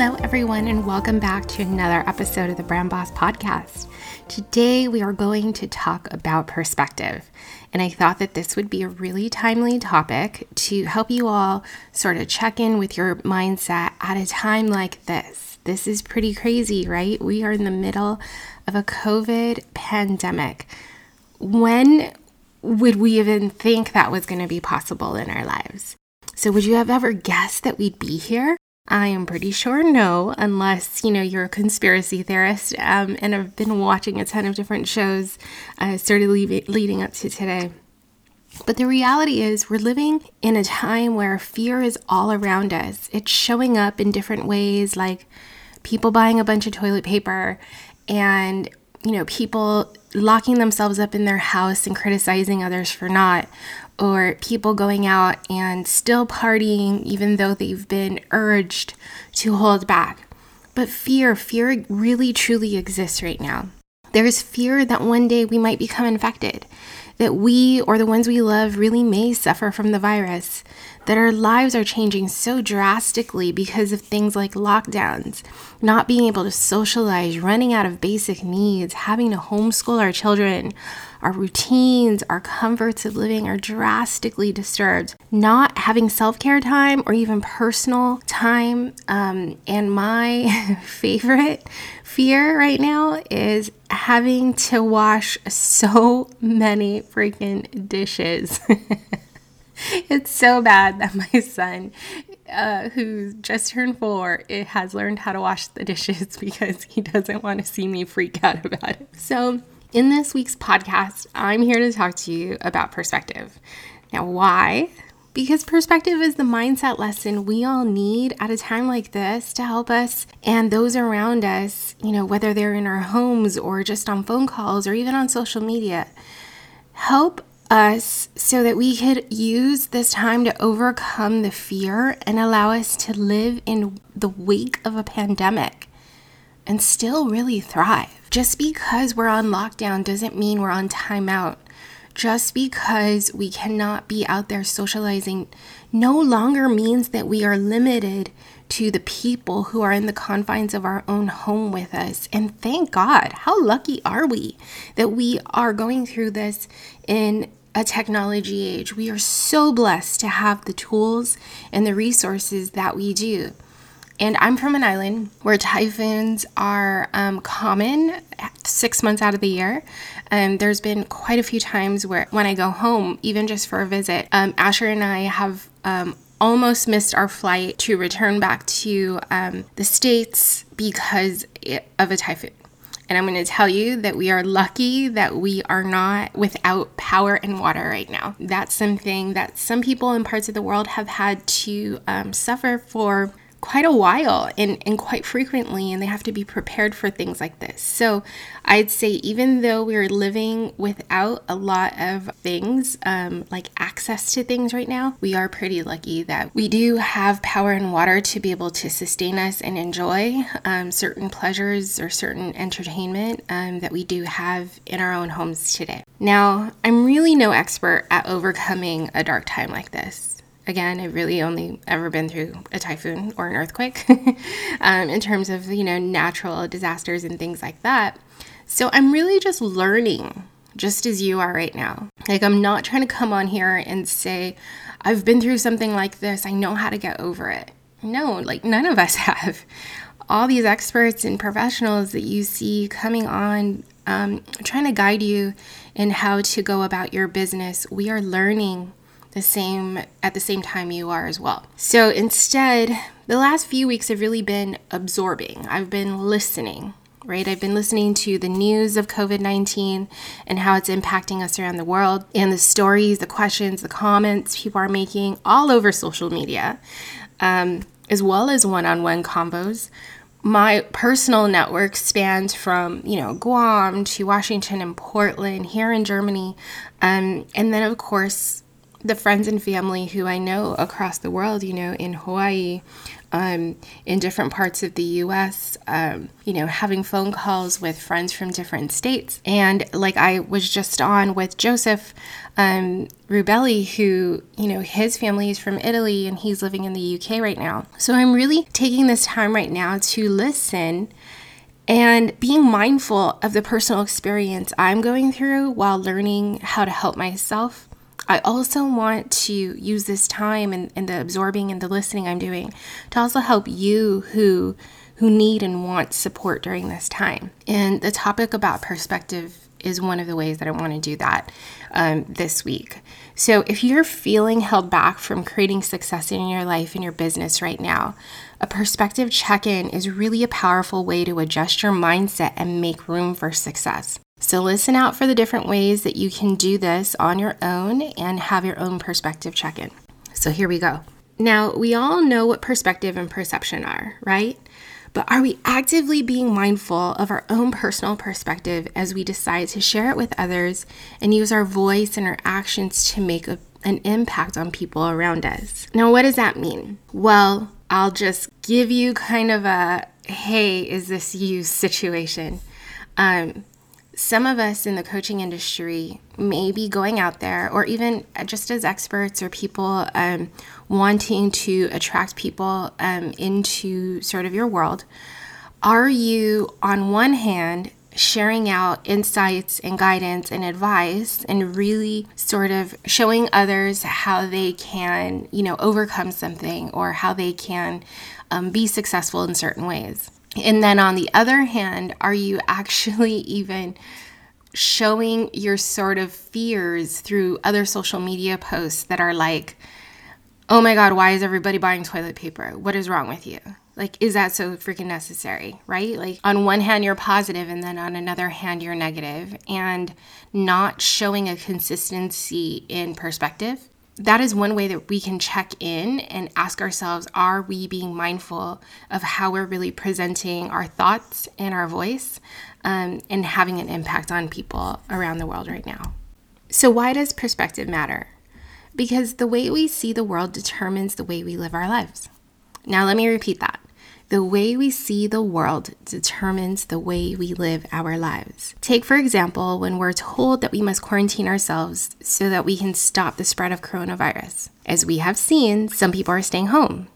Hello, everyone, and welcome back to another episode of the Brand Boss Podcast. Today, we are going to talk about perspective. And I thought that this would be a really timely topic to help you all sort of check in with your mindset at a time like this. This is pretty crazy, right? We are in the middle of a COVID pandemic. When would we even think that was going to be possible in our lives? So, would you have ever guessed that we'd be here? I am pretty sure no, unless you know you're a conspiracy theorist um, and have been watching a ton of different shows, uh, started leading up to today. But the reality is, we're living in a time where fear is all around us. It's showing up in different ways, like people buying a bunch of toilet paper and you know, people locking themselves up in their house and criticizing others for not, or people going out and still partying even though they've been urged to hold back. But fear, fear really truly exists right now. There's fear that one day we might become infected, that we or the ones we love really may suffer from the virus, that our lives are changing so drastically because of things like lockdowns, not being able to socialize, running out of basic needs, having to homeschool our children. Our routines, our comforts of living are drastically disturbed. Not having self care time or even personal time. Um, and my favorite fear right now is having to wash so many freaking dishes. it's so bad that my son, uh, who just turned four, it has learned how to wash the dishes because he doesn't want to see me freak out about it. So, in this week's podcast, I'm here to talk to you about perspective. Now, why? Because perspective is the mindset lesson we all need at a time like this to help us and those around us, you know, whether they're in our homes or just on phone calls or even on social media. Help us so that we could use this time to overcome the fear and allow us to live in the wake of a pandemic and still really thrive. Just because we're on lockdown doesn't mean we're on timeout. Just because we cannot be out there socializing no longer means that we are limited to the people who are in the confines of our own home with us. And thank God, how lucky are we that we are going through this in a technology age. We are so blessed to have the tools and the resources that we do. And I'm from an island where typhoons are um, common six months out of the year. And there's been quite a few times where, when I go home, even just for a visit, um, Asher and I have um, almost missed our flight to return back to um, the States because of a typhoon. And I'm going to tell you that we are lucky that we are not without power and water right now. That's something that some people in parts of the world have had to um, suffer for quite a while and, and quite frequently, and they have to be prepared for things like this. So I'd say, even though we're living without a lot of things, um, like access to things right now, we are pretty lucky that we do have power and water to be able to sustain us and enjoy um, certain pleasures or certain entertainment um, that we do have in our own homes today. Now, I'm really no expert at overcoming a dark time like this. Again, I've really only ever been through a typhoon or an earthquake um, in terms of, you know, natural disasters and things like that. So I'm really just learning, just as you are right now. Like, I'm not trying to come on here and say, I've been through something like this, I know how to get over it. No, like, none of us have. All these experts and professionals that you see coming on um, trying to guide you in how to go about your business, we are learning the same at the same time you are as well. So instead, the last few weeks have really been absorbing. I've been listening, right? I've been listening to the news of COVID 19 and how it's impacting us around the world, and the stories, the questions, the comments people are making all over social media, um, as well as one on one combos. My personal network spans from, you know, Guam to Washington and Portland, here in Germany. Um, and then, of course, the friends and family who I know across the world, you know, in Hawaii, um, in different parts of the US, um, you know, having phone calls with friends from different states. And like I was just on with Joseph um, Rubelli, who, you know, his family is from Italy and he's living in the UK right now. So I'm really taking this time right now to listen and being mindful of the personal experience I'm going through while learning how to help myself I also want to use this time and, and the absorbing and the listening I'm doing to also help you who who need and want support during this time. And the topic about perspective is one of the ways that I want to do that um, this week. So, if you're feeling held back from creating success in your life and your business right now, a perspective check in is really a powerful way to adjust your mindset and make room for success. So, listen out for the different ways that you can do this on your own and have your own perspective check in. So, here we go. Now, we all know what perspective and perception are, right? But are we actively being mindful of our own personal perspective as we decide to share it with others and use our voice and our actions to make a, an impact on people around us? Now, what does that mean? Well, I'll just give you kind of a hey, is this you situation. Um, some of us in the coaching industry may be going out there, or even just as experts or people um, wanting to attract people um, into sort of your world. Are you, on one hand, sharing out insights and guidance and advice and really sort of showing others how they can, you know, overcome something or how they can um, be successful in certain ways? And then on the other hand, are you actually even showing your sort of fears through other social media posts that are like, oh my God, why is everybody buying toilet paper? What is wrong with you? Like, is that so freaking necessary, right? Like, on one hand, you're positive, and then on another hand, you're negative, and not showing a consistency in perspective that is one way that we can check in and ask ourselves are we being mindful of how we're really presenting our thoughts and our voice um, and having an impact on people around the world right now? So, why does perspective matter? Because the way we see the world determines the way we live our lives. Now, let me repeat that. The way we see the world determines the way we live our lives. Take, for example, when we're told that we must quarantine ourselves so that we can stop the spread of coronavirus. As we have seen, some people are staying home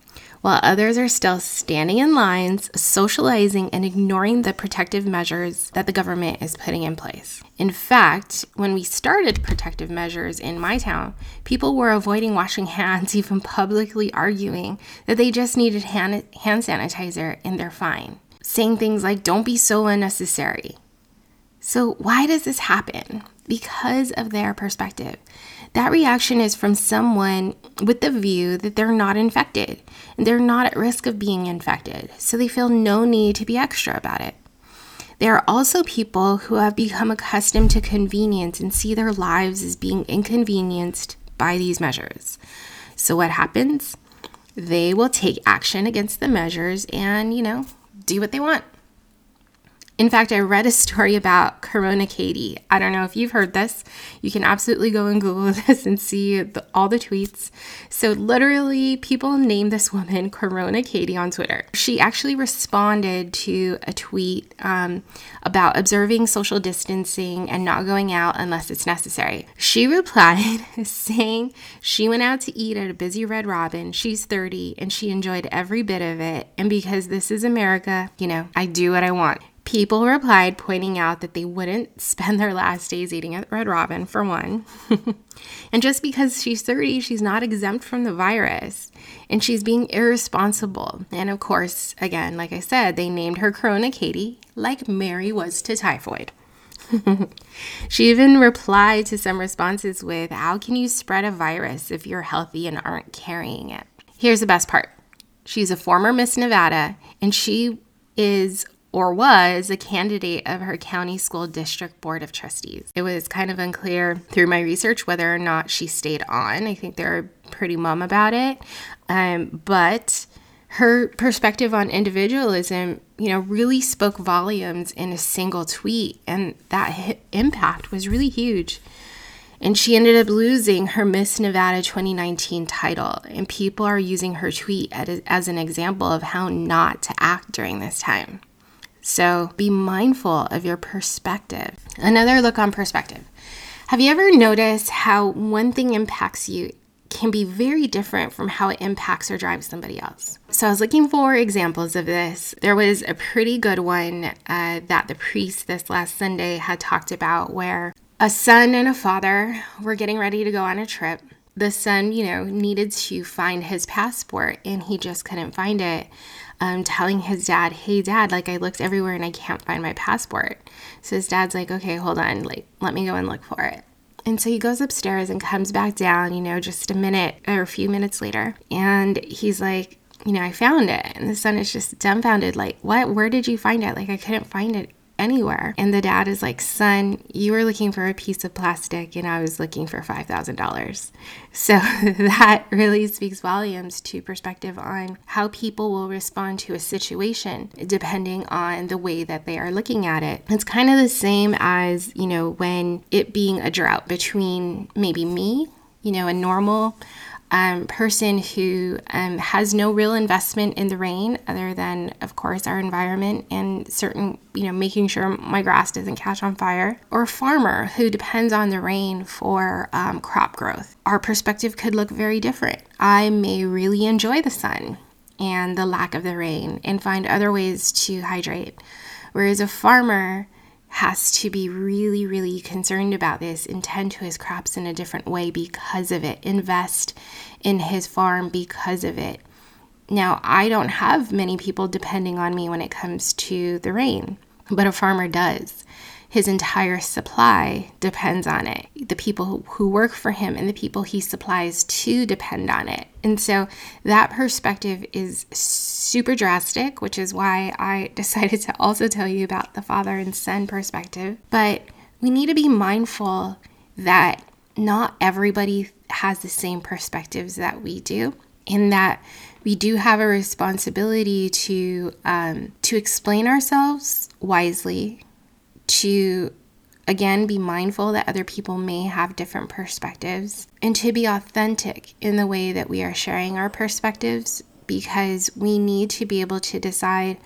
while others are still standing in lines, socializing, and ignoring the protective measures that the government is putting in place. In fact, when we started protective measures in my town, people were avoiding washing hands, even publicly arguing that they just needed hand, hand sanitizer and they're fine, saying things like, don't be so unnecessary. So, why does this happen? Because of their perspective. That reaction is from someone with the view that they're not infected and they're not at risk of being infected, so they feel no need to be extra about it. There are also people who have become accustomed to convenience and see their lives as being inconvenienced by these measures. So, what happens? They will take action against the measures and, you know, do what they want. In fact, I read a story about Corona Katie. I don't know if you've heard this. You can absolutely go and Google this and see the, all the tweets. So, literally, people named this woman Corona Katie on Twitter. She actually responded to a tweet um, about observing social distancing and not going out unless it's necessary. She replied saying she went out to eat at a busy Red Robin. She's 30 and she enjoyed every bit of it. And because this is America, you know, I do what I want. People replied, pointing out that they wouldn't spend their last days eating at Red Robin, for one. and just because she's 30, she's not exempt from the virus. And she's being irresponsible. And of course, again, like I said, they named her Corona Katie, like Mary was to typhoid. she even replied to some responses with, How can you spread a virus if you're healthy and aren't carrying it? Here's the best part she's a former Miss Nevada, and she is or was a candidate of her county school district board of trustees. It was kind of unclear through my research whether or not she stayed on. I think they're pretty mum about it. Um, but her perspective on individualism, you know, really spoke volumes in a single tweet, and that impact was really huge. And she ended up losing her Miss Nevada 2019 title, and people are using her tweet as an example of how not to act during this time. So be mindful of your perspective. Another look on perspective. Have you ever noticed how one thing impacts you can be very different from how it impacts or drives somebody else. So I was looking for examples of this. There was a pretty good one uh, that the priest this last Sunday had talked about where a son and a father were getting ready to go on a trip. The son, you know, needed to find his passport and he just couldn't find it. Um, telling his dad, Hey, dad, like I looked everywhere and I can't find my passport. So his dad's like, Okay, hold on, like, let me go and look for it. And so he goes upstairs and comes back down, you know, just a minute or a few minutes later. And he's like, you know, I found it. And the son is just dumbfounded, like, what? Where did you find it? Like, I couldn't find it anywhere. And the dad is like, Son, you were looking for a piece of plastic and I was looking for $5,000. So that really speaks volumes to perspective on how people will respond to a situation depending on the way that they are looking at it. It's kind of the same as, you know, when it being a drought between maybe me, you know, a normal um, person who um, has no real investment in the rain other than, of course, our environment and certain, you know, making sure my grass doesn't catch on fire, or a farmer who depends on the rain for um, crop growth. Our perspective could look very different. I may really enjoy the sun and the lack of the rain and find other ways to hydrate. Whereas a farmer has to be really, really concerned about this and tend to his crops in a different way because of it, invest in his farm because of it. Now, I don't have many people depending on me when it comes to the rain, but a farmer does his entire supply depends on it. The people who work for him and the people he supplies to depend on it. And so that perspective is super drastic, which is why I decided to also tell you about the father and son perspective. But we need to be mindful that not everybody has the same perspectives that we do, in that we do have a responsibility to um, to explain ourselves wisely to again be mindful that other people may have different perspectives and to be authentic in the way that we are sharing our perspectives because we need to be able to decide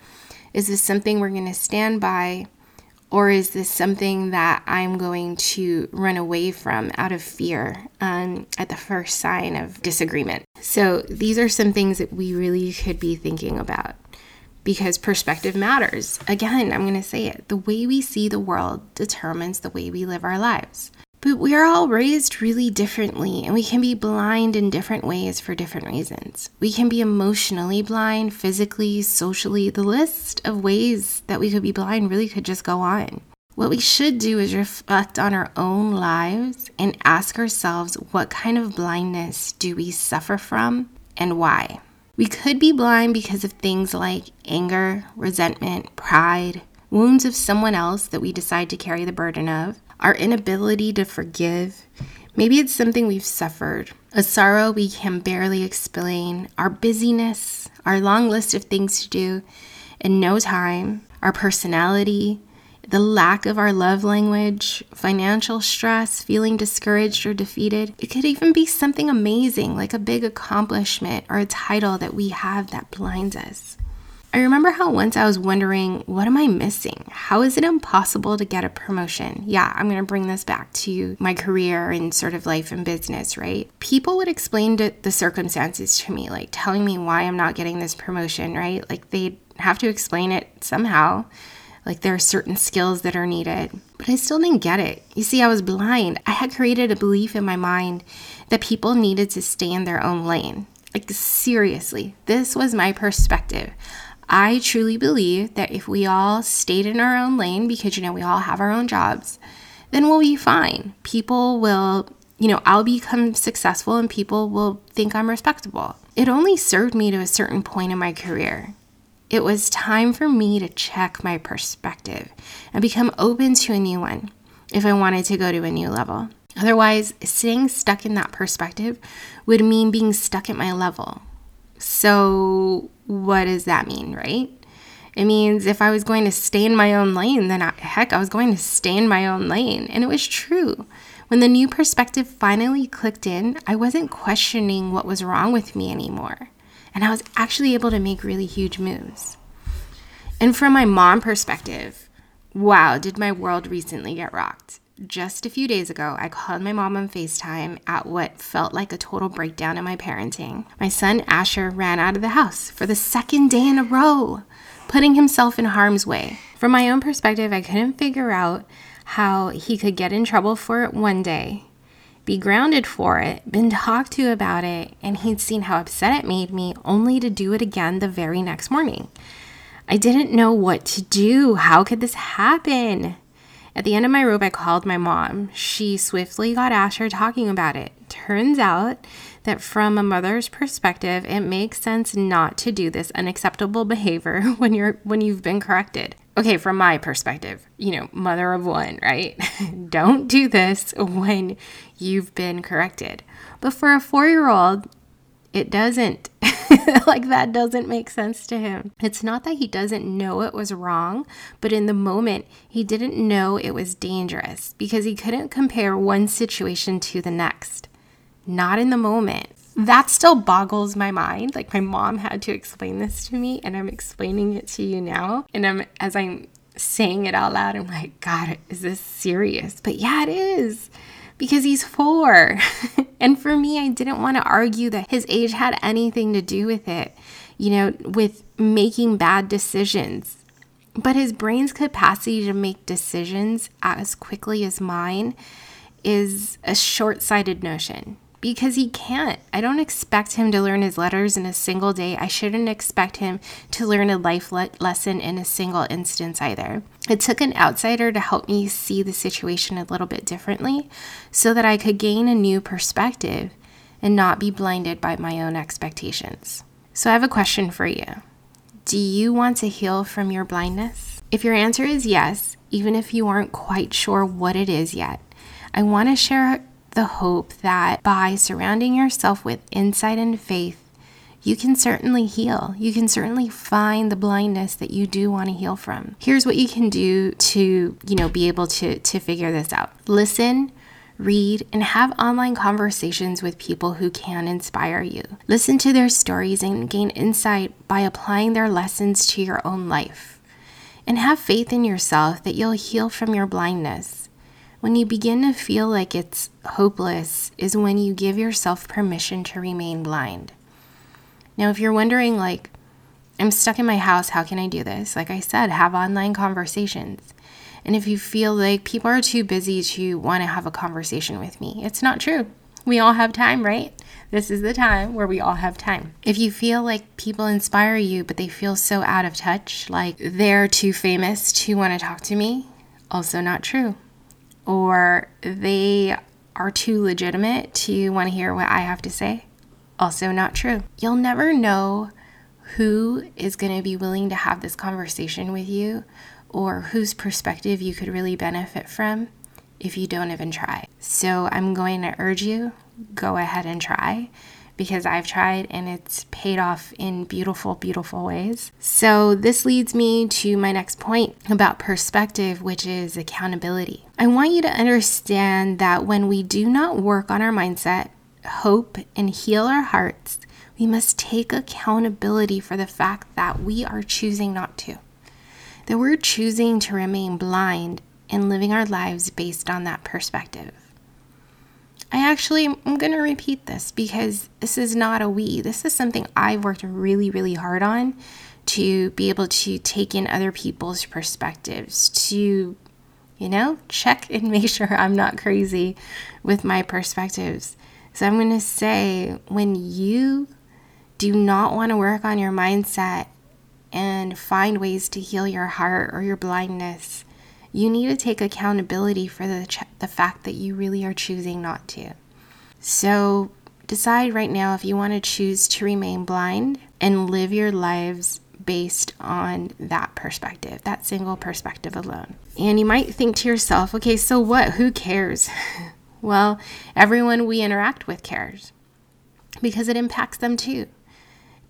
is this something we're going to stand by or is this something that I'm going to run away from out of fear um, at the first sign of disagreement? So, these are some things that we really could be thinking about because perspective matters. Again, I'm going to say it the way we see the world determines the way we live our lives. But we are all raised really differently, and we can be blind in different ways for different reasons. We can be emotionally blind, physically, socially. The list of ways that we could be blind really could just go on. What we should do is reflect on our own lives and ask ourselves what kind of blindness do we suffer from and why. We could be blind because of things like anger, resentment, pride, wounds of someone else that we decide to carry the burden of, our inability to forgive. Maybe it's something we've suffered, a sorrow we can barely explain, our busyness, our long list of things to do in no time, our personality, the lack of our love language, financial stress, feeling discouraged or defeated. It could even be something amazing like a big accomplishment or a title that we have that blinds us. I remember how once I was wondering, what am I missing? How is it impossible to get a promotion? Yeah, I'm to bring this back to my career and sort of life and business, right? People would explain the circumstances to me, like telling me why I'm not getting this promotion, right? Like they'd have to explain it somehow. Like there are certain skills that are needed. But I still didn't get it. You see, I was blind. I had created a belief in my mind that people needed to stay in their own lane. Like, seriously, this was my perspective. I truly believe that if we all stayed in our own lane, because you know, we all have our own jobs, then we'll be fine. People will, you know, I'll become successful and people will think I'm respectable. It only served me to a certain point in my career. It was time for me to check my perspective and become open to a new one if I wanted to go to a new level. Otherwise, staying stuck in that perspective would mean being stuck at my level. So, what does that mean, right? It means if I was going to stay in my own lane, then I, heck, I was going to stay in my own lane. And it was true. When the new perspective finally clicked in, I wasn't questioning what was wrong with me anymore. And I was actually able to make really huge moves. And from my mom perspective, wow, did my world recently get rocked. Just a few days ago, I called my mom on FaceTime at what felt like a total breakdown in my parenting. My son Asher ran out of the house for the second day in a row, putting himself in harm's way. From my own perspective, I couldn't figure out how he could get in trouble for it one day, be grounded for it, been talked to about it, and he'd seen how upset it made me only to do it again the very next morning. I didn't know what to do. How could this happen? At the end of my rope, I called my mom. She swiftly got Asher talking about it. Turns out that from a mother's perspective, it makes sense not to do this unacceptable behavior when you're when you've been corrected. Okay, from my perspective, you know, mother of one, right? Don't do this when you've been corrected. But for a 4-year-old, it doesn't. like that doesn't make sense to him. It's not that he doesn't know it was wrong, but in the moment, he didn't know it was dangerous because he couldn't compare one situation to the next. Not in the moment. That still boggles my mind. Like my mom had to explain this to me and I'm explaining it to you now. And I'm as I'm saying it out loud, I'm like, God, is this serious? But yeah, it is because he's four. and for me, I didn't want to argue that his age had anything to do with it, you know, with making bad decisions. But his brain's capacity to make decisions as quickly as mine is a short sighted notion because he can't. I don't expect him to learn his letters in a single day. I shouldn't expect him to learn a life le- lesson in a single instance either. It took an outsider to help me see the situation a little bit differently so that I could gain a new perspective and not be blinded by my own expectations. So, I have a question for you Do you want to heal from your blindness? If your answer is yes, even if you aren't quite sure what it is yet, I want to share the hope that by surrounding yourself with insight and faith, you can certainly heal. You can certainly find the blindness that you do want to heal from. Here's what you can do to, you know, be able to to figure this out. Listen, read, and have online conversations with people who can inspire you. Listen to their stories and gain insight by applying their lessons to your own life. And have faith in yourself that you'll heal from your blindness. When you begin to feel like it's hopeless, is when you give yourself permission to remain blind. Now, if you're wondering, like, I'm stuck in my house, how can I do this? Like I said, have online conversations. And if you feel like people are too busy to want to have a conversation with me, it's not true. We all have time, right? This is the time where we all have time. If you feel like people inspire you, but they feel so out of touch, like they're too famous to want to talk to me, also not true or they are too legitimate to want to hear what I have to say. Also, not true. You'll never know who is going to be willing to have this conversation with you or whose perspective you could really benefit from if you don't even try. So, I'm going to urge you go ahead and try because I've tried and it's paid off in beautiful, beautiful ways. So, this leads me to my next point about perspective, which is accountability. I want you to understand that when we do not work on our mindset, hope, and heal our hearts, we must take accountability for the fact that we are choosing not to. That we're choosing to remain blind and living our lives based on that perspective. I actually am going to repeat this because this is not a we. This is something I've worked really, really hard on to be able to take in other people's perspectives, to, you know, check and make sure I'm not crazy with my perspectives. So I'm going to say when you do not want to work on your mindset, and find ways to heal your heart or your blindness, you need to take accountability for the, ch- the fact that you really are choosing not to. So decide right now if you want to choose to remain blind and live your lives based on that perspective, that single perspective alone. And you might think to yourself, okay, so what? Who cares? well, everyone we interact with cares because it impacts them too.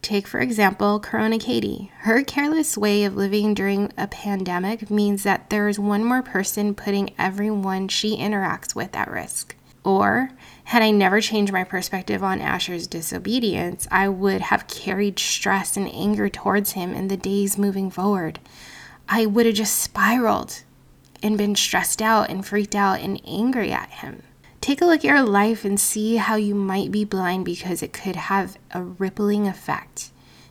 Take, for example, Corona Katie. Her careless way of living during a pandemic means that there is one more person putting everyone she interacts with at risk. Or, had I never changed my perspective on Asher's disobedience, I would have carried stress and anger towards him in the days moving forward. I would have just spiraled and been stressed out and freaked out and angry at him. Take a look at your life and see how you might be blind because it could have a rippling effect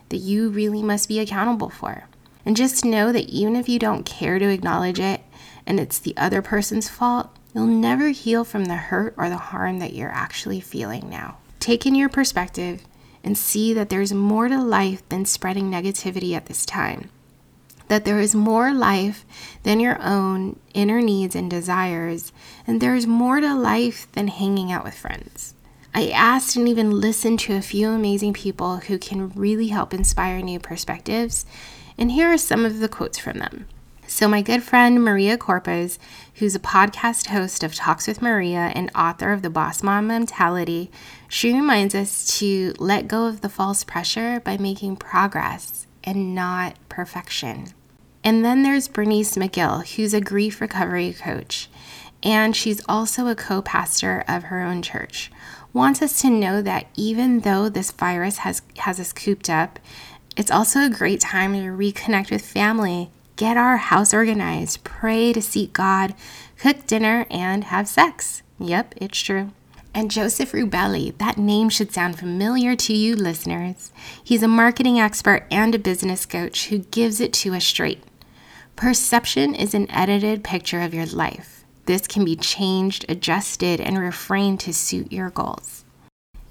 that you really must be accountable for. And just know that even if you don't care to acknowledge it and it's the other person's fault, you'll never heal from the hurt or the harm that you're actually feeling now. Take in your perspective and see that there's more to life than spreading negativity at this time that there is more life than your own inner needs and desires, and there is more to life than hanging out with friends. I asked and even listened to a few amazing people who can really help inspire new perspectives, and here are some of the quotes from them. So, my good friend Maria Corpuz, who's a podcast host of Talks with Maria and author of The Boss Mom Mentality, she reminds us to let go of the false pressure by making progress and not perfection. And then there's Bernice McGill, who's a grief recovery coach, and she's also a co pastor of her own church. Wants us to know that even though this virus has, has us cooped up, it's also a great time to reconnect with family, get our house organized, pray to seek God, cook dinner, and have sex. Yep, it's true. And Joseph Rubelli, that name should sound familiar to you listeners. He's a marketing expert and a business coach who gives it to us straight. Perception is an edited picture of your life. This can be changed, adjusted, and reframed to suit your goals.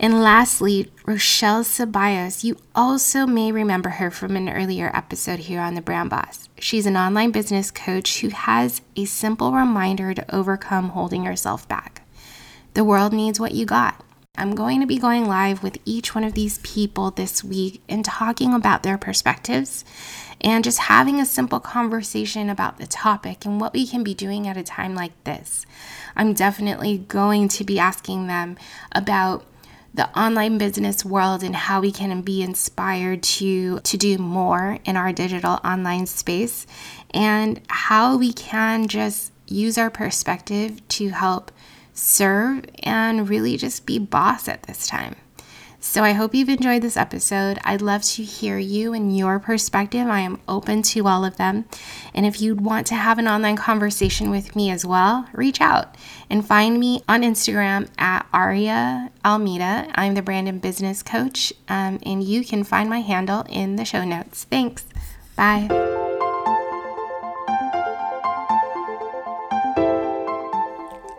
And lastly, Rochelle Ceballos, you also may remember her from an earlier episode here on the Brand Boss. She's an online business coach who has a simple reminder to overcome holding yourself back. The world needs what you got. I'm going to be going live with each one of these people this week and talking about their perspectives and just having a simple conversation about the topic and what we can be doing at a time like this. I'm definitely going to be asking them about the online business world and how we can be inspired to to do more in our digital online space and how we can just use our perspective to help serve and really just be boss at this time. So I hope you've enjoyed this episode. I'd love to hear you and your perspective. I am open to all of them. And if you want to have an online conversation with me as well, reach out and find me on Instagram at Aria Almeida. I'm the brand and business coach, um, and you can find my handle in the show notes. Thanks. Bye.